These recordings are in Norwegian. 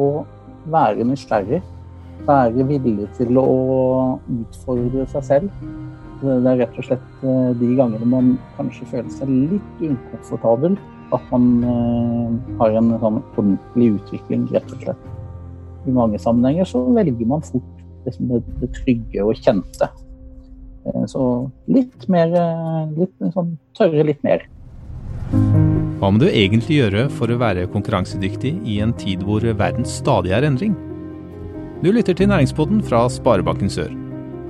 å være nysgjerrig. Være villig til å utfordre seg selv. Det er rett og slett eh, de gangene man kanskje føler seg litt ukomfortabel, at man eh, har en sånn ordentlig utvikling, rett og slett. I mange sammenhenger så velger man fort det, det trygge og kjente. Eh, så litt mer litt, sånn, Tørre litt mer. Hva må du egentlig gjøre for å være konkurransedyktig i en tid hvor verden stadig er endring? Du lytter til Næringspodden fra Sparebanken Sør.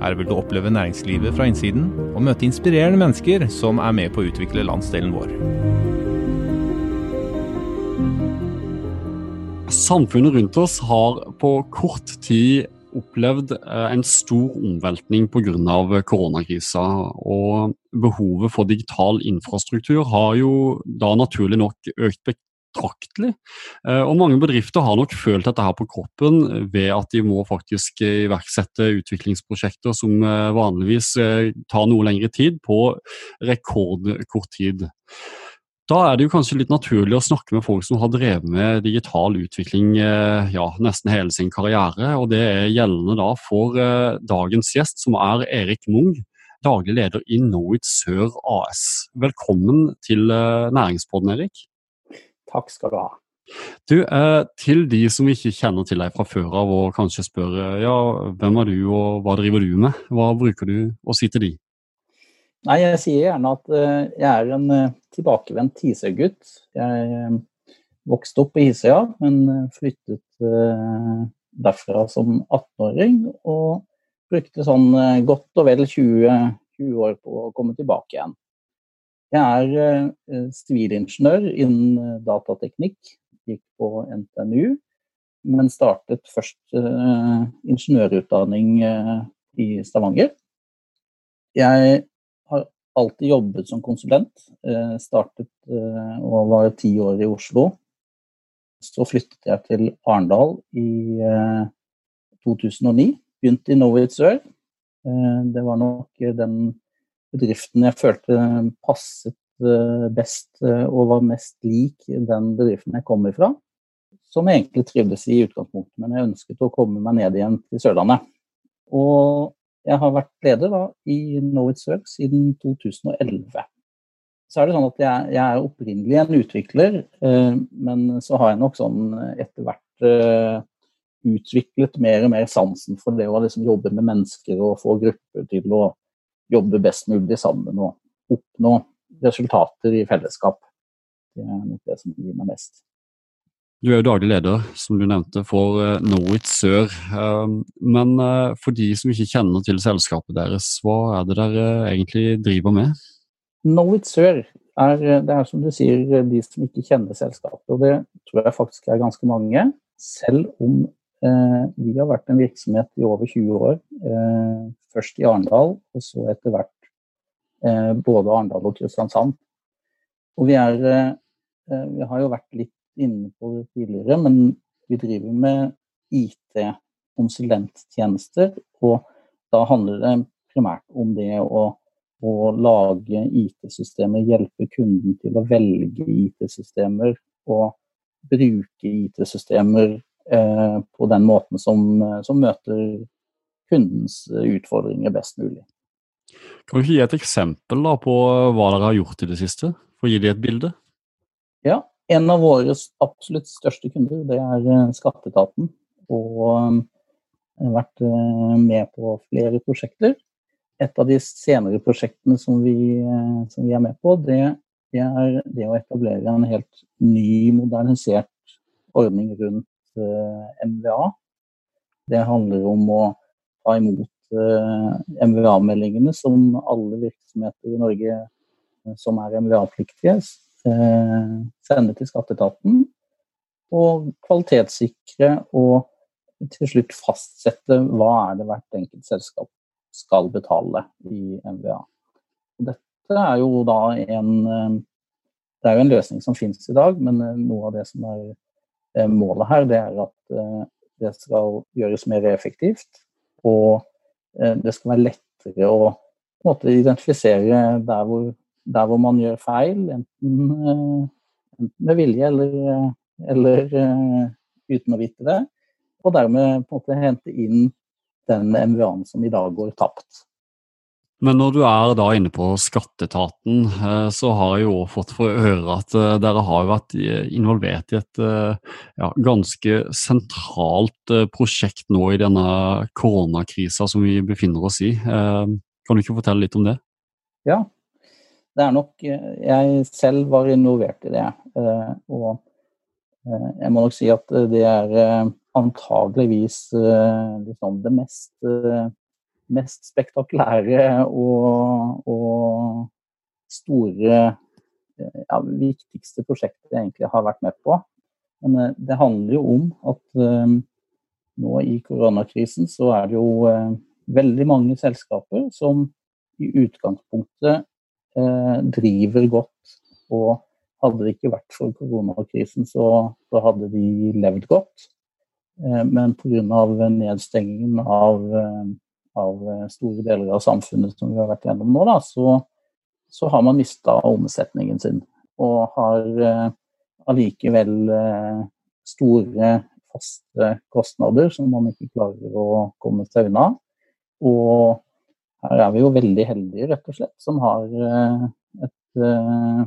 Her vil du oppleve næringslivet fra innsiden og møte inspirerende mennesker som er med på å utvikle landsdelen vår. Samfunnet rundt oss har på kort tid opplevd eh, en stor omveltning pga. koronakrisa. Og behovet for digital infrastruktur har jo da naturlig nok økt betraktelig. Eh, og mange bedrifter har nok følt dette her på kroppen ved at de må faktisk iverksette utviklingsprosjekter som eh, vanligvis tar noe lengre tid, på rekordkort tid. Da er det jo kanskje litt naturlig å snakke med folk som har drevet med digital utvikling eh, ja, nesten hele sin karriere. og Det er gjeldende da for eh, dagens gjest, som er Erik Mung, daglig leder i Knowit Sør AS. Velkommen til eh, Næringspodden, Erik. Takk skal du ha. Du, Til de som ikke kjenner til deg fra før av og kanskje spør ja, hvem er du og hva driver du med, hva bruker du å si til de? Nei, jeg sier gjerne at uh, jeg er en uh, tilbakevendt Hisøy-gutt. Jeg uh, vokste opp på Hisøya, men flyttet derfra som 18-åring. Og brukte sånn godt og vel 20, 20, år på å komme tilbake igjen. Jeg er sivilingeniør innen datateknikk. Gikk på NTNU, men startet først ingeniørutdanning i Stavanger. Jeg alltid jobbet som konsulent. Eh, startet eh, og var ti år i Oslo. Så flyttet jeg til Arendal i 2009. Eh, Begynte i Knowit Sør. Det var nok den bedriften jeg følte passet best og var mest lik den bedriften jeg kom ifra. Som egentlig trivdes i utgangspunktet, men jeg ønsket å komme meg ned igjen til Sørlandet. Og jeg har vært leder da, i Knowit Sør siden 2011. Så er det sånn at jeg, jeg er opprinnelig en utvikler, eh, men så har jeg nok sånn etter hvert eh, utviklet mer og mer sansen for det å liksom jobbe med mennesker og få grupper til å jobbe best mulig sammen og oppnå resultater i fellesskap. Det er nok det som gir meg mest. Du er jo daglig leder, som du nevnte, for Norwich Sør. Um, men uh, for de som ikke kjenner til selskapet deres, hva er det dere egentlig driver med? Norwich Sør er, det er som du sier, de som ikke kjenner selskapet. Og det tror jeg faktisk er ganske mange. Selv om vi har vært en virksomhet i over 20 år. først i Arendal, og så etter hvert både Arendal og Kristiansand. Og vi er Vi har jo vært litt inne på det tidligere, men vi driver med IT-konsulenttjenester. Og da handler det primært om det å, å lage IT-systemer, hjelpe kunden til å velge IT-systemer og bruke IT-systemer eh, på den måten som, som møter kundens utfordringer best mulig. Kan du ikke gi et eksempel da, på hva dere har gjort i det siste, for å gi dem et bilde? Ja, en av våre absolutt største kunder det er eh, Skatteetaten. Og har vært eh, med på flere prosjekter. Et av de senere prosjektene som vi, eh, som vi er med på, det, det, er det å etablere en helt ny, modernisert ordning rundt MVA. Det handler om å ta imot MVA-meldingene som alle virksomheter i Norge som er MVA-pliktige, Eh, sende til skatteetaten. Og kvalitetssikre og til slutt fastsette hva er det hvert enkelt selskap skal betale i MVA. Dette er jo da en eh, Det er jo en løsning som finnes i dag, men eh, noe av det som er målet her, det er at det skal gjøres mer effektivt. Og det skal være lettere å måte, identifisere der hvor der hvor man gjør feil, enten, eh, enten med vilje eller, eller, uten å vite det, og dermed på en måte hente inn den MVA-en som i dag går tapt. Men når du er da inne på skatteetaten, eh, så har jeg jo fått for øre at eh, dere har vært involvert i et eh, ja, ganske sentralt prosjekt nå i denne koronakrisa som vi befinner oss i. Kan du ikke fortelle litt om det? Ja, det er nok Jeg selv var involvert i det. Og jeg må nok si at det er antageligvis liksom det mest mest spektakulære og, og store ja, viktigste prosjektet jeg egentlig har vært med på. Men eh, det handler jo om at nå i koronakrisen så er det jo veldig mange selskaper som i utgangspunktet driver godt. Og hadde det ikke vært for koronakrisen, så, så hadde de levd godt. Uh, men pga. nedstengingen av av eh, store deler av samfunnet som vi har vært gjennom nå, da, så, så har man mista omsetningen sin. Og har eh, allikevel eh, store faste kostnader som man ikke klarer å komme seg unna. Og her er vi jo veldig heldige, rett og slett, som har eh, et, eh,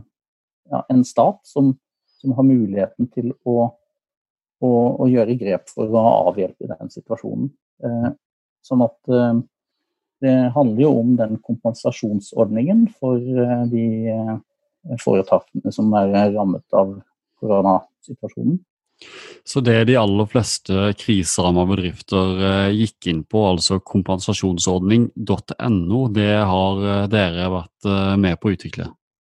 ja, en stat som, som, har muligheten til å, å, å, gjøre grep for å avhjelpe den situasjonen. Eh, Sånn at det handler jo om den kompensasjonsordningen for de foretakene som er rammet av koronasituasjonen. Så det de aller fleste kriseramma bedrifter gikk inn på, altså kompensasjonsordning.no, det har dere vært med på å utvikle?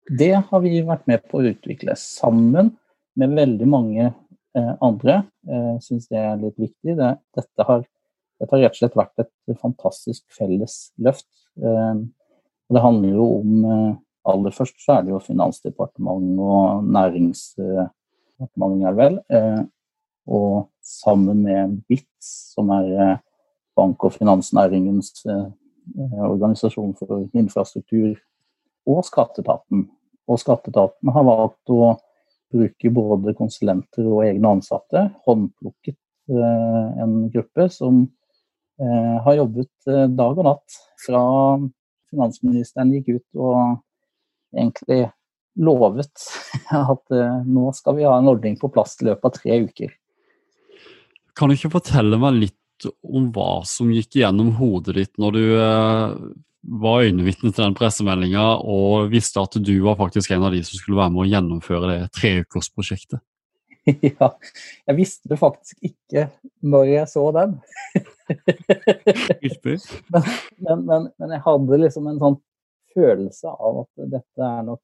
Det har vi vært med på å utvikle sammen med veldig mange andre. Jeg syns det er litt viktig. dette har dette har rett og slett vært et fantastisk felles løft. Eh, det handler jo om eh, Aller først så er det jo Finansdepartementet og Næringsdepartementet, er vel. Eh, og sammen med BITS, som er bank- og finansnæringens organisasjon for infrastruktur, og Skatteetaten. Og Skatteetaten har valgt å bruke både konsulenter og egne ansatte. Håndplukket en gruppe som Eh, har jobbet eh, dag og natt fra finansministeren gikk ut og egentlig lovet at eh, nå skal vi ha en ordning på plass i løpet av tre uker. Kan du ikke fortelle meg litt om hva som gikk gjennom hodet ditt når du var øyenvitne til den pressemeldinga og visste at du var faktisk en av de som skulle være med å gjennomføre det treukersprosjektet? ja, jeg visste det faktisk ikke når jeg så den. men, men, men, men, jeg hadde liksom en sånn følelse av at dette er nok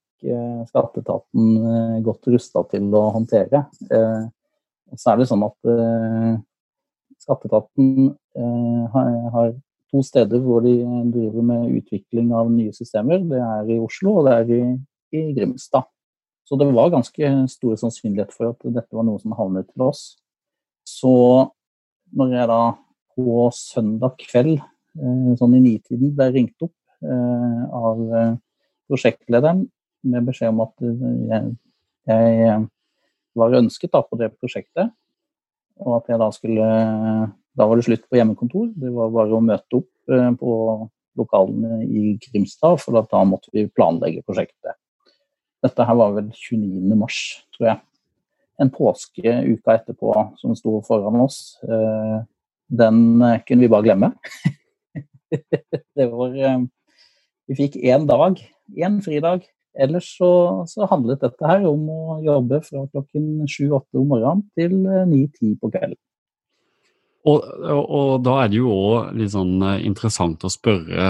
skatteetaten uh, godt rusta til å håndtere. Og så er det sånn at skatteetaten har, to steder hvor de driver med utvikling av nye systemer. Det er i Oslo og det er i, i Grimstad. Så det var ganske stor sannsynlighet for at dette var noe som havnet til oss. Så når jeg da på søndag kveld, eh, sånn i nitiden, ble ringt opp eh, av eh, prosjektlederen med beskjed om at jeg, jeg var ønsket da på det prosjektet, og at jeg da skulle Da var det slutt på hjemmekontor. Det var bare å møte opp på lokalene i Grimstad, for da måtte vi planlegge prosjektet. Dette her var vel 29. mars, tror jeg. En påske uka etterpå som sto foran oss. Eh, den eh, kunne vi bare glemme. det var eh, Vi fikk én dag, én fridag. Ellers så, så, handlet dette her om å jobbe fra klokken sju-åtte om morgenen til ni-ti på kvelden. Og, og, og, da er det jo òg litt sånn interessant å spørre,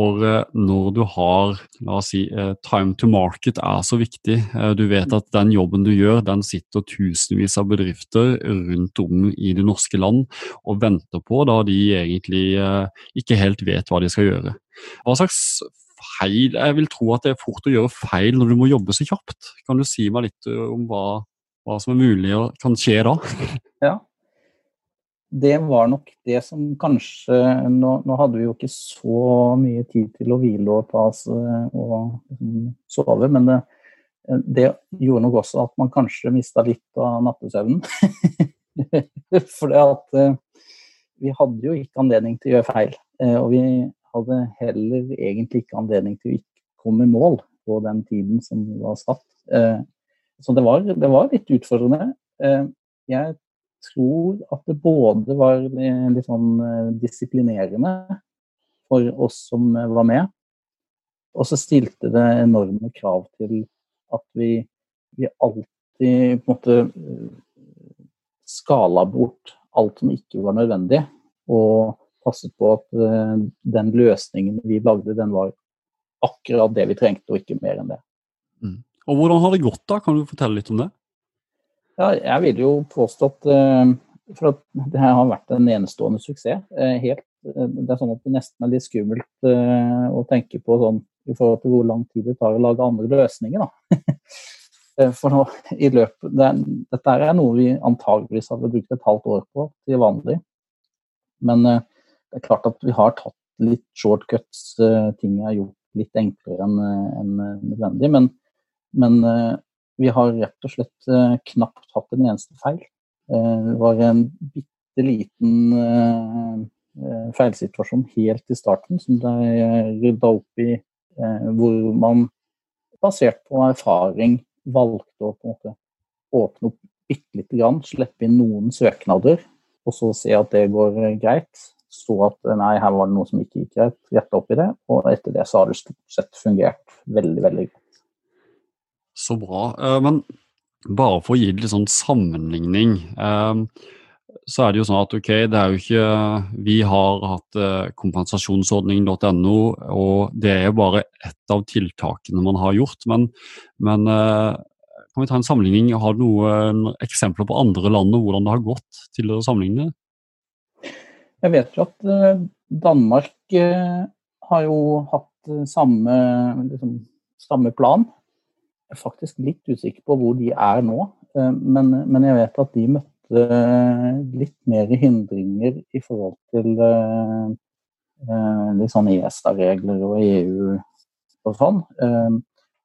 for eh, når du har la oss si, eh, time to market er så viktig. Eh, du vet at den jobben du gjør, den sitter tusenvis av bedrifter rundt om i det norske land og venter på, da de egentlig ikke helt vet hva de skal gjøre. Hva slags feil Jeg vil tro at det er fort å gjøre feil når du må jobbe så kjapt. Kan du si meg litt om hva, hva som er mulig og kan skje da? Ja, det var nok det som kanskje nå, nå, hadde vi jo ikke så mye tid til å hvile og ta oss og liksom, sove, men det, det, gjorde nok også at man kanskje mista litt av nattesøvnen. For at uh, vi hadde jo ikke anledning til å gjøre feil. Og vi hadde heller egentlig ikke anledning til å ikke komme i mål på den tiden som var satt. Uh, så det var, det var, litt utfordrende. jeg tror at det både var litt sånn disiplinerende for oss som var med, og så stilte det enorme krav til at vi, vi alltid på en måte skala bort alt som ikke var nødvendig, og passet på at uh, den løsningen vi lagde, den var akkurat det vi trengte, og ikke mer enn det. Mm. Og Hvordan har det gått, da? Kan du fortelle litt om det? Ja, jeg vil jo påstå at, uh, for at det her har vært en enestående suksess. Uh, helt, det er sånn at det nesten er litt skummelt å tenke på sånn i forhold til hvor lang tid det tar å lage andre løsninger. da. Eh, for nå, i løpet, det, Dette er noe vi antageligvis hadde brukt et halvt år på til vanlig. Men det er klart at vi har tatt litt shortcuts, uh, ting er gjort litt enklere enn en nødvendig. Men, men vi har rett og slett knapt hatt en eneste feil. det var en bitte liten feilsituasjon helt i starten som det er rydda opp i, hvor man basert på erfaring valgte å på en måte åpne opp bitte lite grann, slippe inn noen søknader, og så se at det går greit. Så at nei, her var det noe som ikke gikk greit, retta opp i det. Og etter det så har det stort sett fungert veldig, veldig godt. Så bra. Eh, men bare for å gi litt sånn sammenligning. Eh, så er det jo sånn at ok, det er jo ikke Vi har hatt kompensasjonsordningen.no, og det er jo bare ett av tiltakene man har gjort. Men, men eh, kan vi ta en sammenligning? Har du noen eksempler på andre land og hvordan det har gått til å sammenligne? Jeg vet jo at eh, Danmark har jo hatt samme, liksom, samme plan. Jeg er faktisk litt usikker på hvor de er nå, men, men jeg vet at de møtte litt mer hindringer i forhold til eh, eh, litt sånn ESA-regler og EU og sånn. Eh,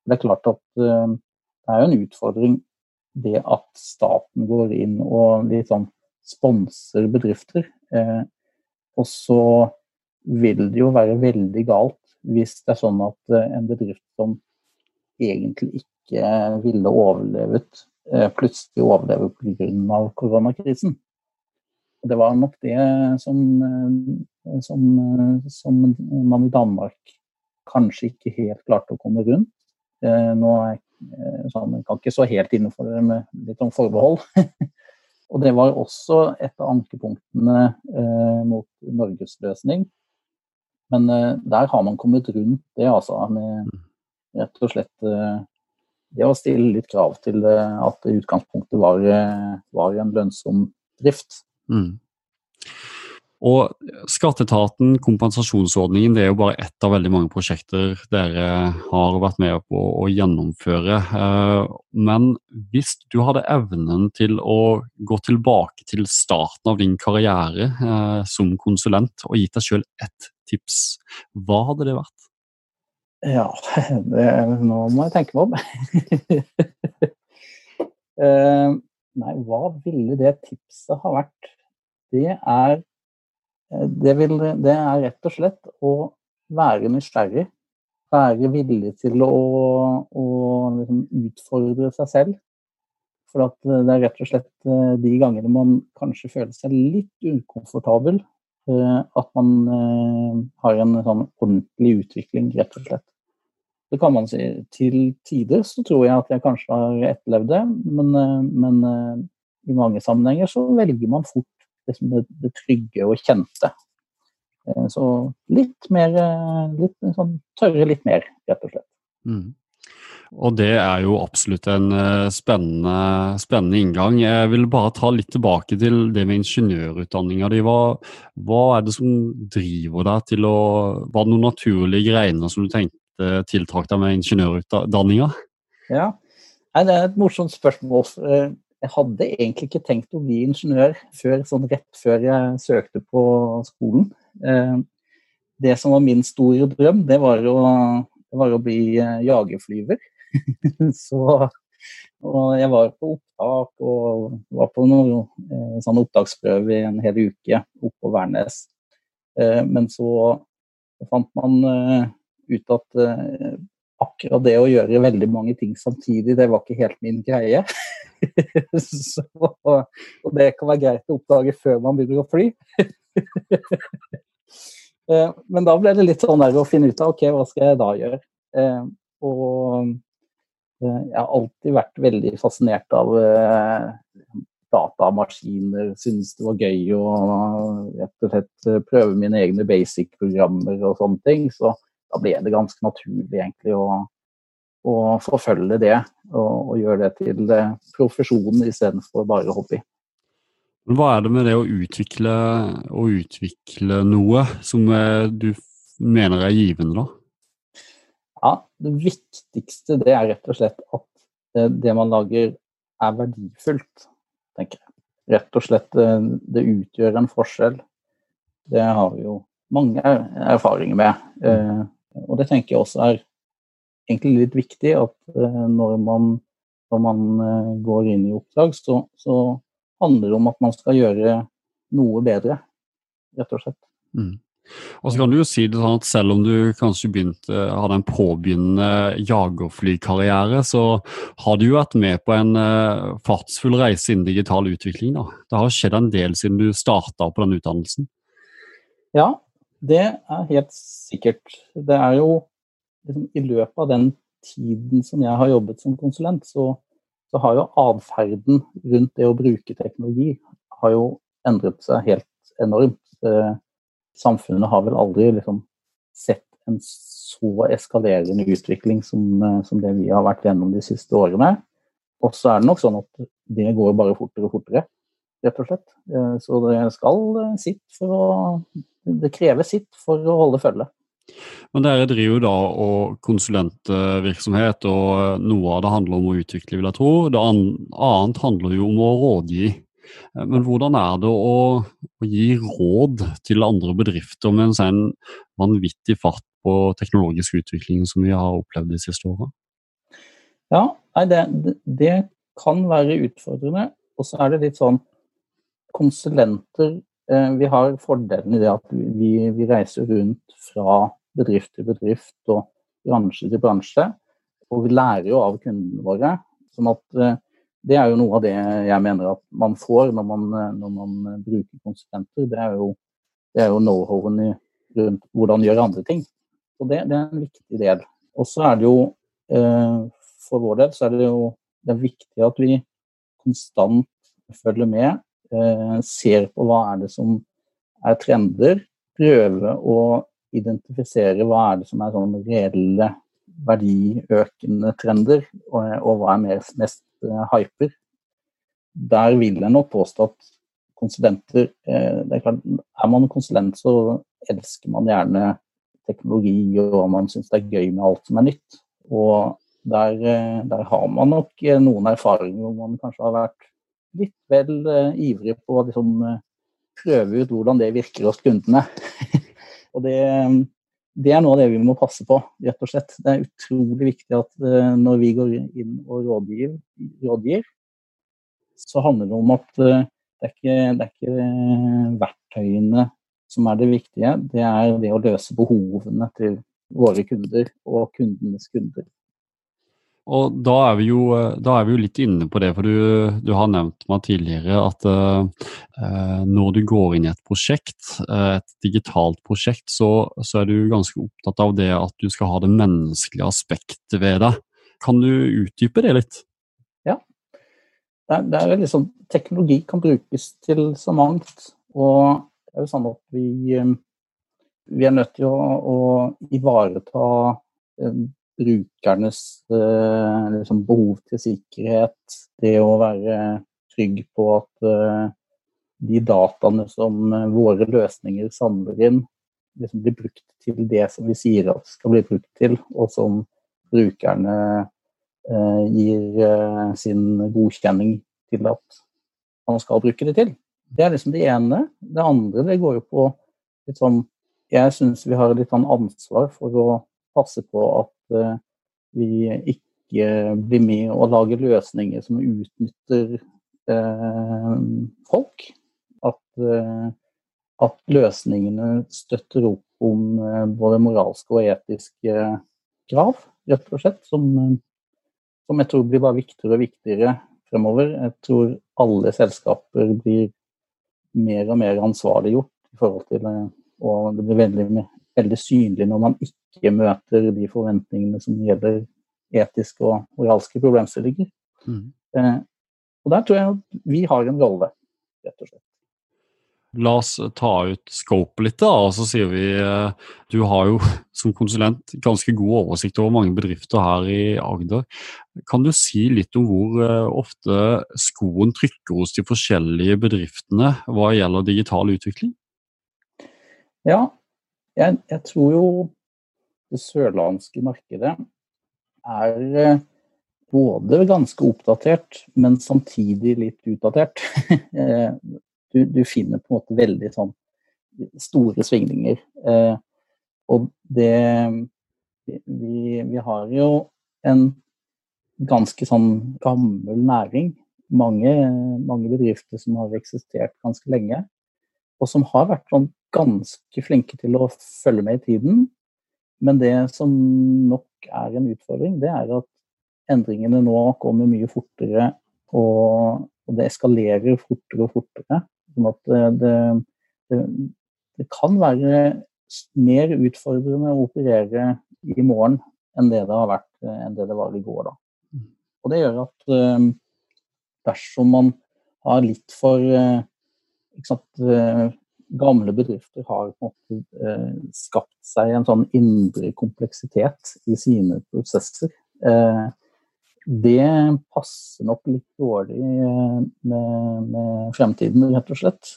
det er klart at det er jo en utfordring det at staten går inn og litt sånn sponser bedrifter. Og så vil det jo være veldig galt hvis det er sånn at en bedrift som egentlig ikke ville overlevet Eh, plutselig overlever pga. koronakrisen. Det var nok det som, eh, som, eh, som, man i Danmark kanskje ikke helt klarte å komme rundt. Nå er jeg, sånn, jeg kan ikke så helt innenfor det med litt om forbehold. Og det var også et av ankepunktene eh, mot Norges løsning. Men eh, der har man kommet rundt det, altså. Med mm. rett og slett eh, det å stille litt krav til at utgangspunktet var, var en lønnsom drift. Mm. Og Skatteetaten, kompensasjonsordningen, det er jo bare ett av veldig mange prosjekter dere har vært med på å gjennomføre. Eh, men hvis du hadde evnen til å gå tilbake til starten av din karriere eh, som konsulent og gitt deg sjøl ett tips, hva hadde det vært? Ja, det, nå må jeg tenke meg om. uh, nei, hva ville det tipset ha vært? Det er, eh, det, vil, det er rett og slett å være nysgjerrig. Være villig til å, å liksom utfordre seg selv. For det er rett og slett eh, de gangene man kanskje føler seg litt ukomfortabel, at man har en sånn ordentlig utvikling, rett og slett. Det kan man si. Til tider så tror jeg at jeg kanskje har etterlevd det, men, eh, men eh, i mange sammenhenger så velger man fort liksom det, det, trygge og kjente. Eh, så litt mer litt, sånn, Tørre litt mer, rett og slett. Mm. Og det er jo absolutt en spennende, spennende, inngang. Jeg vil bare ta litt tilbake til det med ingeniørutdanninga di. Hva, hva, er det som driver deg til å Var det noen naturlige greiner som du tenkte Eh, tiltrakk deg med ingeniørutdanninga? Ja, Nei, Det er et morsomt spørsmål. Eh, jeg hadde egentlig ikke tenkt å bli ingeniør før, sånn rett før jeg søkte på skolen. Eh, det som var min store drøm, det var å, det var å bli jagerflyver. Så og jeg var på opptak og var på noen eh, sånn opptaksprøve i en hel uke oppe på Værnes. Eh, men så fant man eh, ut at eh, akkurat det å gjøre veldig mange ting samtidig, det var ikke helt min greie. så, og det kan være greit å oppdage før man begynner å fly. Eh, men da ble det litt sånn der å finne ut av ok, hva skal jeg da gjøre. Eh, og eh, jeg har alltid vært veldig fascinert av datamaskiner, syntes det var gøy å rett og slett prøve mine egne basic-programmer og sånne ting. Så da ble det ganske naturlig egentlig å, å forfølge det og, og, gjøre det til profesjon istedenfor bare hobby. Hva er det med det å utvikle, å utvikle noe som du mener er givende, da? Ja, Det viktigste det er rett og slett at eh, det man lager er verdifullt, tenker jeg. Rett og slett eh, det utgjør en forskjell. Det har vi jo mange erfaringer med. Eh, og det tenker jeg også er egentlig litt viktig at når man, når man går inn i oppdrag, så, så handler om at man skal gjøre noe bedre, rett og slett. Mm. Og så kan du jo si det sånn at Selv om du kanskje begynte, hadde en påbegynnende jagerflykarriere, så har du jo vært med på en fartsfull reise innen digital utvikling. da. Det har skjedd en del siden du starta på den utdannelsen? Ja, det er helt sikkert. Det er jo liksom, I løpet av den tiden som jeg har jobbet som konsulent, så så har jo atferden rundt det å bruke teknologi har jo endret seg helt enormt. Eh, samfunnet har vel aldri liksom sett en så eskalerende utvikling som, eh, som, det vi har vært gjennom de siste årene. Og så er det nok sånn at det går bare fortere og fortere, rett og slett. Eh, så det skal sitt for å Det krever sitt for å holde følge. Men dere driver da og konsulentvirksomhet, og noe av det handler om å utvikle, vil jeg tro. Det annet handler jo om å rådgi. Men hvordan er det å, å gi råd til andre bedrifter med en sånn vanvittig fart på teknologisk utvikling som vi har opplevd de siste åra? Ja, det, det, kan være utfordrende. Og så er det litt sånn konsulenter eh, Vi har fordelen i det at vi, vi reiser rundt fra bedrift til bedrift og bransje til bransje. Og vi lærer jo av kundene våre. sånn at eh, det er jo noe av det jeg mener at man får når man, eh, når man bruker konsulenter. Det er jo, jo know-howen rundt hvordan gjøre andre ting. Og det, det, er en viktig del. Og så er det jo for vår del så er det jo det er viktig at vi konstant følger med, ser på hva er det som er trender, prøve å identifisere hva er det som er sånn reelle verdiøkende trender, og, og hva er mest, mest uh, hyper. Der vil jeg nok påstå at konsulenter uh, det er, klart, er man konsulent, så elsker man gjerne teknologi, og man syns det er gøy med alt som er nytt. Og der, der har man nok noen erfaringer hvor man kanskje har vært litt vel ivrig på å liksom, prøve ut hvordan det virker hos kundene. Og det, det, er noe av det vi må passe på, rett og slett. Det er utrolig viktig at uh, når vi går inn og rådgir, rådgir så handler det om at uh, det er ikke, det er ikke uh, verktøyene som er det viktige, det er det å løse behovene til våre kunder og kundenes kunder. Og da er, jo, da er vi jo litt inne på det, for du, du har nevnt meg tidligere at uh, når du går inn i et prosjekt, et digitalt prosjekt, så, så, er du ganske opptatt av det at du skal ha det menneskelige aspektet ved det. Kan du utdype det litt? Ja. Det er, det er liksom, teknologi kan brukes til så mangt. Og det er jo sånn at vi, vi er nødt til å, å ivareta brukernes eh, liksom behov til sikkerhet, det å være trygg på at eh, de dataene som eh, våre løsninger samler inn, liksom blir brukt til det som vi sier at skal bli brukt til, og som brukerne eh, gir eh, sin godkjenning til at man skal bruke det til. Det er liksom det ene. Det andre det går jo på litt sånn Jeg syns vi har litt sånn ansvar for å passe på at uh, vi ikke blir med og lager løsninger som utnytter eh, folk. At, eh, at, løsningene støtter opp om eh, både moralske og etiske krav, rett og slett. Som, som jeg tror blir bare viktigere og viktigere fremover. Jeg tror alle selskaper blir mer og mer ansvarliggjort i forhold til. Og det blir veldig, veldig synlig når man ikke møter de forventningene som gjelder etiske og moralske problemstillinger. Mm. Eh, og der tror jeg at vi har en rolle, rett og slett. La oss ta ut scope litt, da, og så sier vi eh, Du har jo som konsulent ganske god oversikt over mange bedrifter her i Agder. Kan du si litt om hvor eh, ofte skoen trykker hos de forskjellige bedriftene hva gjelder digital utvikling? Ja, jeg, jeg tror jo det sørlandske markedet er eh, både ganske oppdatert, men samtidig litt utdatert. Du, du finner på en måte veldig sånn store svingninger. Eh, og det vi, vi, har jo en ganske sånn gammel næring. Mange, mange bedrifter som har eksistert ganske lenge, og som har vært sånn ganske flinke til å følge med i tiden. Men det som nok er en utfordring, det er at endringene nå kommer mye fortere, og, det eskalerer fortere og fortere. Sånn at det, det, det, kan være mer utfordrende å operere i morgen enn det det har vært enn det det var i går. Da. Mm. Og det gjør at eh, dersom man har litt for eh, sant, eh, gamle bedrifter har på en måte eh, skapt seg en sånn indre kompleksitet i sine prosesser. Eh, det passer nok litt dårlig med, med, fremtiden, rett og slett.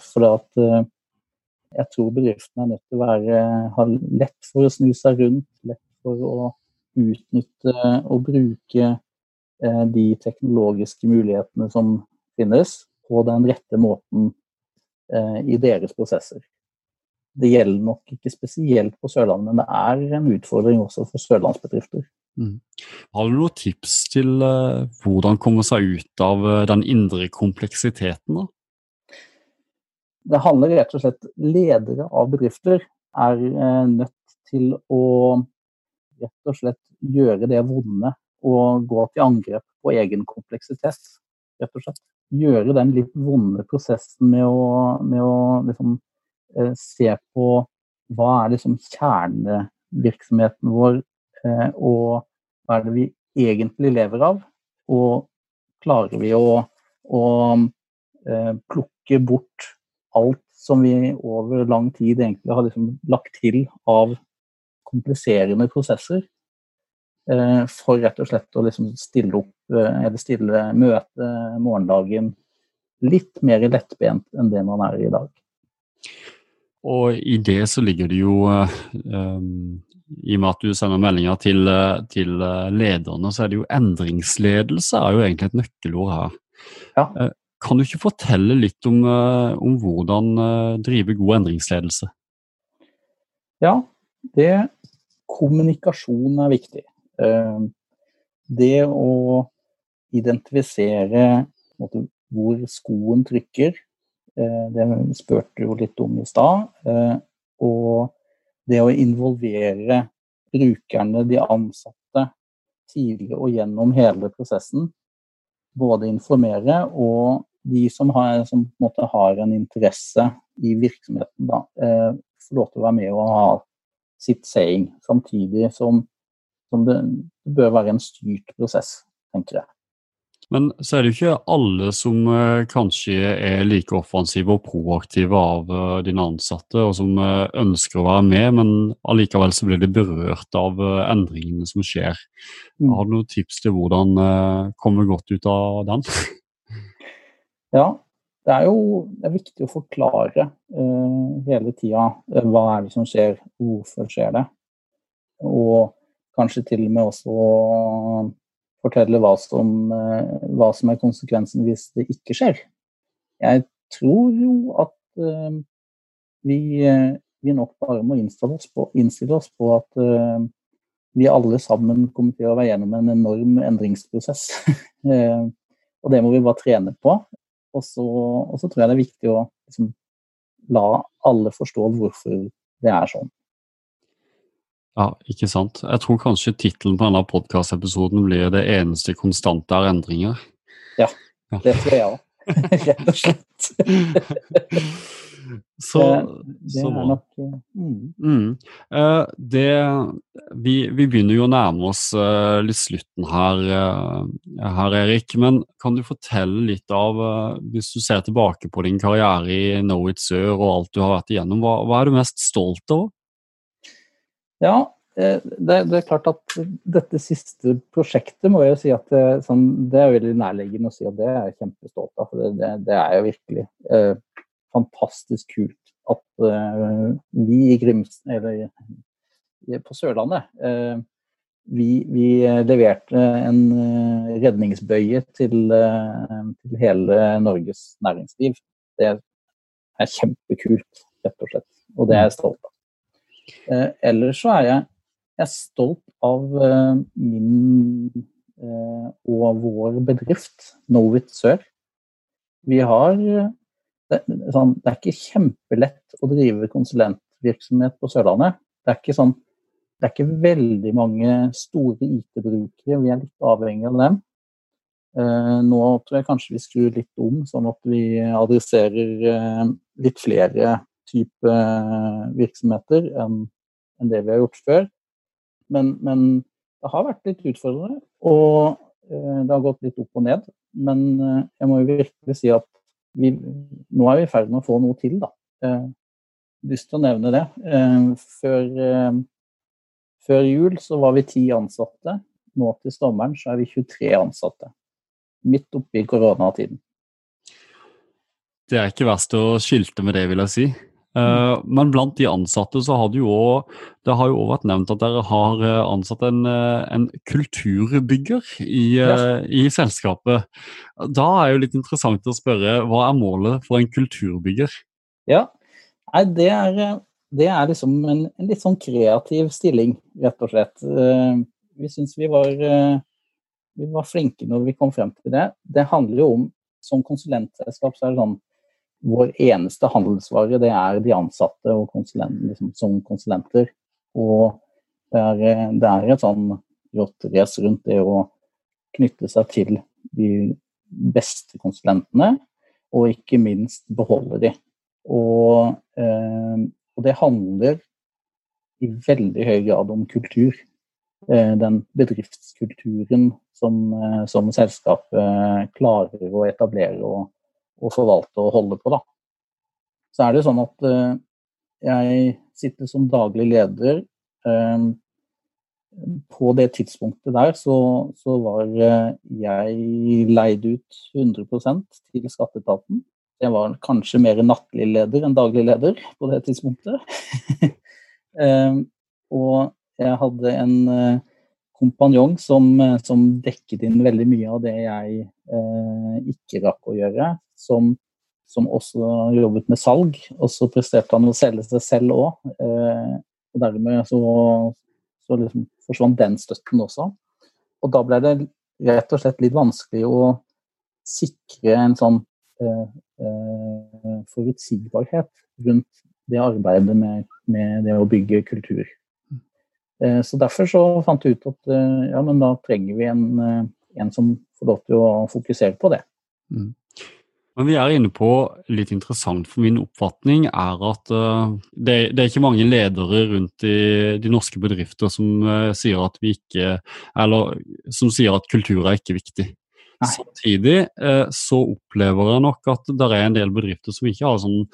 For at jeg tror bedriften er nødt til å være, ha lett for å snu seg rundt, lett for å utnytte og bruke de teknologiske mulighetene som finnes, på den rette måten Eh, i deres prosesser. Det gjelder nok ikke spesielt på Sørlandet, men det er en utfordring også for sørlandsbedrifter. Mm. Har du noen tips til eh, hvordan komme seg ut av uh, den indre kompleksiteten? da? Det handler rett og slett Ledere av bedrifter er uh, nødt til å rett og slett gjøre det vonde og gå til angrep på egen kompleksitet. Rett og slett gjøre den litt vonde prosessen med å, med å liksom, eh, se på hva er liksom kjernevirksomheten vår, eh, og hva er det vi egentlig lever av? Og klarer vi å, å eh, plukke bort alt som vi over lang tid egentlig har liksom lagt til av kompliserende prosesser? Eh, for rett og slett å liksom stille opp, eh, eller stille møte morgendagen litt mer lettbent enn det man er i dag. Og i det så ligger det jo um, I og med at du sender meldinger til, til, lederne, så er det jo endringsledelse er jo egentlig et nøkkelord her. Ja. Kan du ikke fortelle litt om, om hvordan drive god endringsledelse? Ja, det Kommunikasjon er viktig. Ehm, det å identifisere måte, hvor skoen trykker, eh, det spurte jo litt om i stad. Eh, og det å involvere brukerne, de ansatte, tidlig og gjennom hele prosessen. Både informere og de som har, som en, har en interesse i virksomheten, da, eh, får lov til å være med og ha sitt saying. Samtidig som som det, bør være en styrt prosess, tenker jeg. Men så er det jo ikke alle som uh, kanskje er like offensive og proaktive av uh, dine ansatte, og som uh, ønsker å være med, men allikevel så blir de berørt av endringene som skjer. Mm. Har du noen tips til hvordan komme godt ut av den? ja, det er jo det er viktig å forklare hele tida hva er det som skjer, hvorfor skjer det. Og kanskje til og med også fortelle hva som, eh, hva som er konsekvensen hvis det ikke skjer. Jeg tror jo at uh, vi, uh, vi, nok bare må innstille oss på, innstille oss på at uh, vi alle sammen kommer til å være gjennom en enorm endringsprosess. og det må vi bare trene på. Og så, og så tror jeg det er viktig å liksom, la alle forstå hvorfor det er sånn. Ja, ikke sant. Jeg tror kanskje tittelen på denne podkastepisoden blir 'Det eneste konstante er endringer'. Ja, det tror jeg òg. Rett og slett. Så, det, det er nok eh, mm. Mm. Uh, det, vi, vi, begynner jo å nærme oss litt slutten her, her, Erik. Men kan du fortelle litt av, hvis du ser tilbake på din karriere i Knowit Sør og alt du har vært igjennom, hva, hva er du mest stolt av? Ja, det, det, er klart at dette siste prosjektet må jeg jo si at det, sånn, det er veldig nærliggende å si at det er jeg kjempestolt av. For det, det er jo virkelig eh, fantastisk kult at eh, vi i Grims, eller på Sørlandet eh, vi, vi, leverte en eh, redningsbøye til, eh, til hele Norges næringsliv. Det er kjempekult, rett og slett. Og det er jeg stolt av. Eh, ellers så er jeg jeg er stolt av eh, min eh, og vår bedrift, Knowit Sør. Vi har det, sånn, det, er ikke kjempelett å drive konsulentvirksomhet på Sørlandet. Det er ikke, sånn, det er ikke veldig mange store IT-brukere, vi er litt avhengig av dem. Uh, nå tror jeg kanskje vi skrur litt om, sånn at vi adresserer litt flere typer virksomheter enn, en det vi har gjort før. Men, men, det har vært litt utfordrende, og eh, det har gått litt opp og ned. Men eh, jeg må jo virkelig si at vi, nå er vi i ferd med å få noe til, da. Eh, lyst til å nevne det. Eh, før, eh, før, jul så var vi ti ansatte. Nå til sommeren så er vi 23 ansatte. Midt oppi koronatiden. Det er ikke verst å skilte med det, vil jeg si. Uh, men blant de ansatte så har det jo òg Det har jo også vært nevnt at dere har eh, ansatt en, eh, en kulturbygger i, ja. i, selskapet. Da er det jo litt interessant å spørre hva er målet for en kulturbygger? Ja, Nei, det er, det er liksom en, en, litt sånn kreativ stilling, rett og slett. Uh, vi syns vi var, vi var flinke når vi kom frem til det. Det handler jo om som konsulentselskap så er det sånn vår eneste handelsvare det er de ansatte konsulent, liksom, som konsulenter. Og det er, det er et sånn rått race rundt det å knytte seg til de beste konsulentene, og ikke minst beholde de. Og, eh, og det handler i veldig høy grad om kultur. Eh, den bedriftskulturen som, eh, som selskapet klarer å etablere og, å forvalte og holde på. Da. Så er det sånn at uh, jeg sitter som daglig leder. Um, på det tidspunktet der så, så var uh, jeg leid ut 100% til skatteetaten. Jeg var kanskje mer nattlig leder enn daglig leder på det tidspunktet. um, og jeg hadde en uh, kompanjong som, som, dekket inn veldig mye av det jeg eh, ikke rakk å gjøre som, som, også jobbet med salg. Og så presterte han å selge seg selv òg. Eh, og dermed så, så liksom forsvant den støtten også. Og da ble det rett og slett litt vanskelig å sikre en sånn eh, eh, forutsigbarhet rundt det arbeidet med, med, det å bygge kultur. Eh, så Derfor så fant vi ut at eh, ja, men da trenger vi en, eh, en som får lov til å fokusere på det. Mm. Men vi er inne på litt interessant for min oppfatning er at det, det, er ikke mange ledere rundt i de norske bedrifter som sier at vi ikke Eller som sier at kultur er ikke viktig. Nei. Samtidig uh, så opplever jeg nok at det er en del bedrifter som ikke har sånn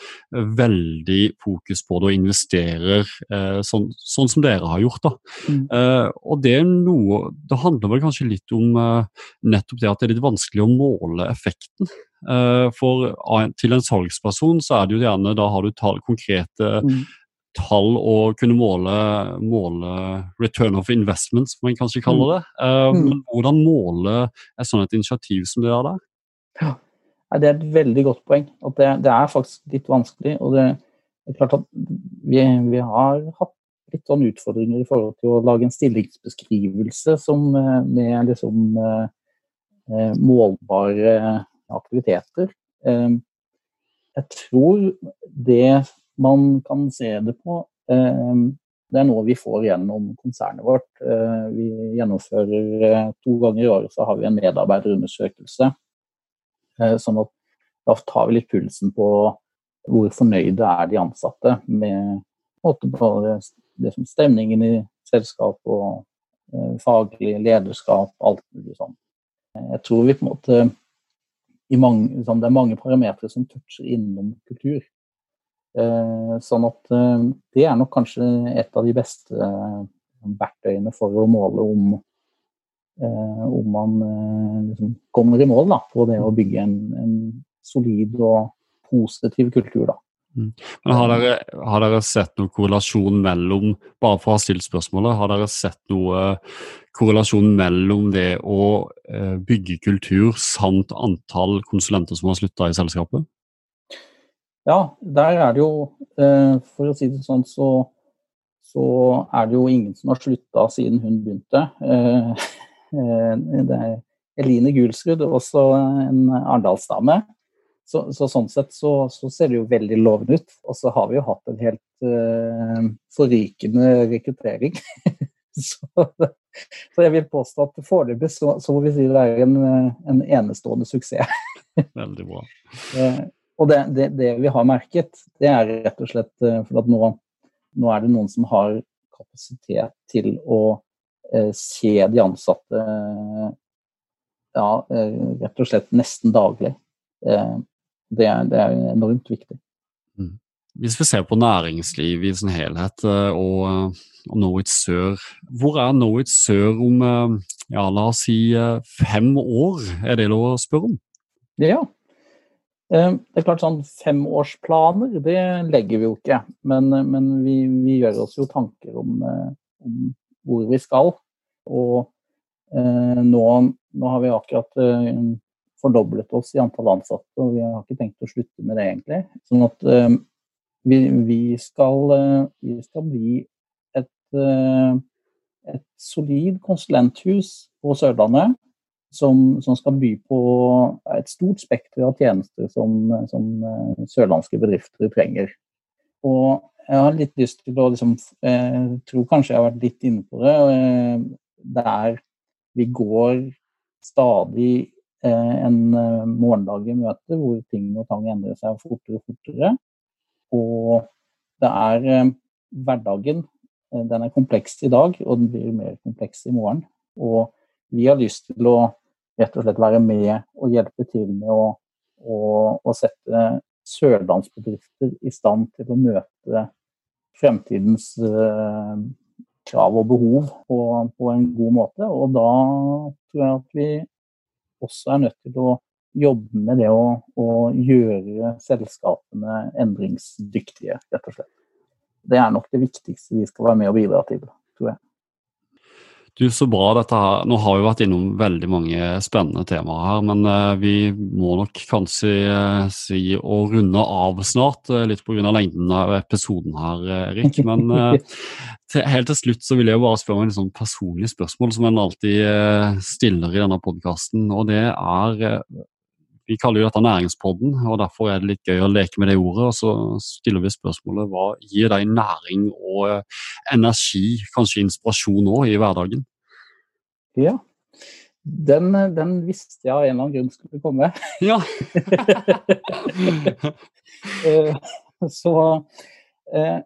veldig fokus på det og investerer sånn, sånn, som dere har gjort. da. Mm. og det er noe Det handler vel kanskje litt om nettopp det at det er litt vanskelig å måle effekten. Eh, for til en salgsperson så er det jo gjerne da har du konkrete mm. Tall å kunne måle, måle, return of investment, som man kanskje kaller mm. det. Uh, mm. Men hvordan måle et sånt initiativ som det er der? Ja, Det er et veldig godt poeng. at det, det er faktisk litt vanskelig. og det, er klart at vi, vi, har hatt litt sånn utfordringer i forhold til å lage en stillingsbeskrivelse som, med liksom målbare aktiviteter. Jeg tror det man kan se det på, det er noe vi får gjennom konsernet vårt. Vi gjennomfører to ganger i året så har vi en medarbeiderundersøkelse. Sånn at da tar vi litt pulsen på hvor fornøyde er de ansatte med både det som stemningen i selskap og eh, faglig lederskap, alt mulig sånn. Jeg tror vi på en måte mange, liksom, Det er mange parametere som toucher innom kultur. Eh, sånn at eh, det er nok kanskje et av de beste eh, verktøyene for å måle om, om man liksom kommer i mål da, på det å bygge en, en solid og positiv kultur. da. Mm. Men har dere, har dere, sett noen korrelasjon mellom bare for å ha stilt spørsmålet, har dere sett noe korrelasjon mellom det å bygge kultur samt antall konsulenter som har slutta i selskapet? Ja, der er det jo, eh, for å si det sånn, så, så er det jo ingen som har slutta siden hun begynte. Eh, det er Eline Gulsrud, også en arendalsdame. Så, så, sånn sett så, så, ser det jo veldig lovende ut. Og så har vi jo hatt en helt forrykende rekruttering. så, så, jeg vil påstå at foreløpig så, så, må vi si det er en, en enestående suksess. veldig bra. Og det, det, det, vi har merket, det er rett og slett uh, for at nå, nå, er det noen som har kapasitet til å se de ansatte ja, rett og slett nesten daglig. Det er, det er enormt viktig. Mm. Hvis vi ser på næringslivet i sin helhet eh, og, eh, og Norwich Sør, hvor er Norwich Sør om eh, ja, la oss si fem år? Er det lov å spørre om? Ja. Det er klart sånn Femårsplaner det legger vi jo ikke, men, men vi, vi, gjør oss jo tanker om, om hvor vi skal. Og eh, nå, nå, har vi akkurat eh, fordoblet oss i antall ansatte, og vi har ikke tenkt å slutte med det, egentlig. Sånn at eh, vi, vi, skal, vi, skal, bli et, et solid konsulenthus på Sørlandet som, som, skal by på et stort spekter av tjenester som, som sørlandske bedrifter trenger. Og jeg har litt lyst til å liksom, Jeg tror kanskje jeg har vært litt inne på det. Der vi går stadig Eh, en eh, morgendag i møte hvor ting og tang endrer seg fortere og fortere. Og det er eh, hverdagen. Den er kompleks i dag, og den blir mer kompleks i morgen. Og vi har lyst til å rett og slett være med og hjelpe til med å, å, å sette sørlandsbedrifter i stand til å møte fremtidens uh, krav og behov på, på, en god måte. Og da tror jeg at vi også er nødt til å jobbe med det å, å gjøre selskapene endringsdyktige, rett og slett. Det er nok det viktigste vi skal være med og bidra til, tror jeg. Du, Så bra dette her. Nå har vi vært innom veldig mange spennende temaer her, men uh, vi må nok kanskje uh, si å runde av snart, uh, litt pga. lengden av episoden her, Erik. Men til, helt til slutt så vil jeg bare spørre meg et sånn personlig spørsmål som en alltid stiller i denne podkasten, og det er vi kaller jo dette næringspodden, og derfor er det litt gøy å leke med det ordet. Og så stiller vi spørsmålet hva gir deg næring og eh, energi, kanskje inspirasjon òg, i hverdagen? Ja, den, den, visste jeg av en eller annen grunn skulle komme. Ja. Eh, så eh,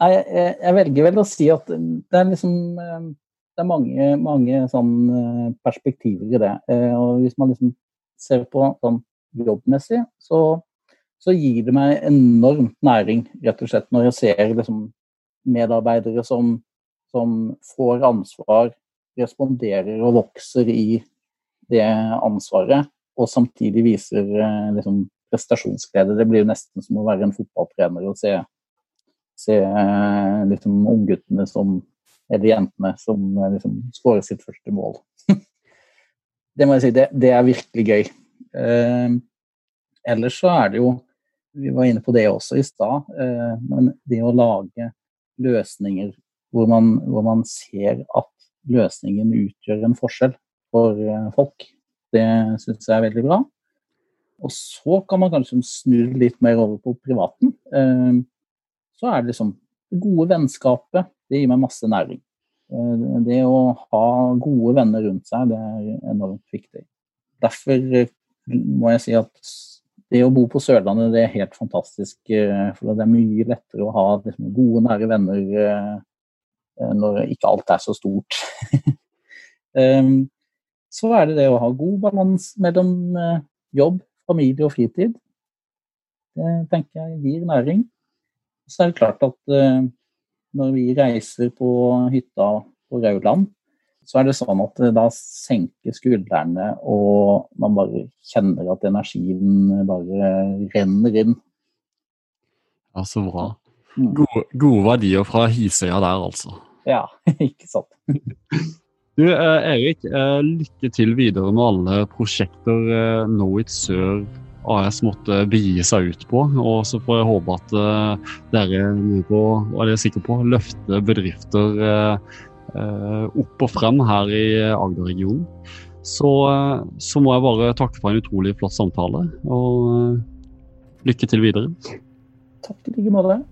Nei, jeg velger vel å si at det er liksom Det er mange, mange sånn perspektiver i det. Og hvis man liksom ser på sånn jobbmessig, så, så, gir det meg enormt næring, rett og slett, når jeg ser liksom, medarbeidere som, som, får ansvar, responderer og vokser i det ansvaret, og samtidig viser eh, liksom, prestasjonsglede. Det blir nesten som å være en fotballtrener og se, se eh, liksom, ungguttene som eller jentene som eh, liksom, skårer sitt første mål. det må jeg si, det, det er virkelig gøy. Eh, ellers så er det jo Vi var inne på det også i stad. Eh, men det å lage løsninger hvor man, hvor man ser at løsningen utgjør en forskjell for eh, folk. Det syns jeg er veldig bra. Og så kan man kanskje snu litt mer over på privaten. Eh, så er det liksom det gode vennskapet. Det gir meg masse næring. Eh, det å ha gode venner rundt seg, det er enormt viktig. Derfor må jeg si at det å bo på Sørlandet det er helt fantastisk. For det er mye lettere å ha liksom, gode, nære venner når ikke alt er så stort. um, så er det det å ha god balanse mellom eh, jobb, familie og fritid. Det tenker jeg gir næring. Så er det klart at eh, når vi reiser på hytta på Rauland, så er det sånn at da senker skuldrene, og man bare kjenner at energien bare renner inn. Ja, så bra. Gode, gode verdier fra Hisøya der, altså. Ja, ikke sant. Du, eh, Erik, eh, lykke til videre med alle prosjekter nå Knowit Sør AS måtte begi seg ut på. Og så får jeg håpe at uh, dere er på, og er jeg sikker på, løfter bedrifter uh, uh, opp og frem her i Agder-regionen. Så, så, må jeg bare takke for en utrolig flott samtale, og lykke til videre. Takk i like måte.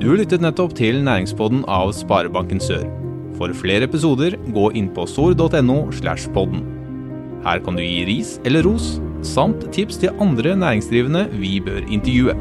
Du lyttet nettopp til Næringspodden av Sparebanken Sør. For flere episoder, gå inn på sor.no. slash podden. Her kan du gi ris eller ros, samt tips til andre næringsdrivende vi bør intervjue.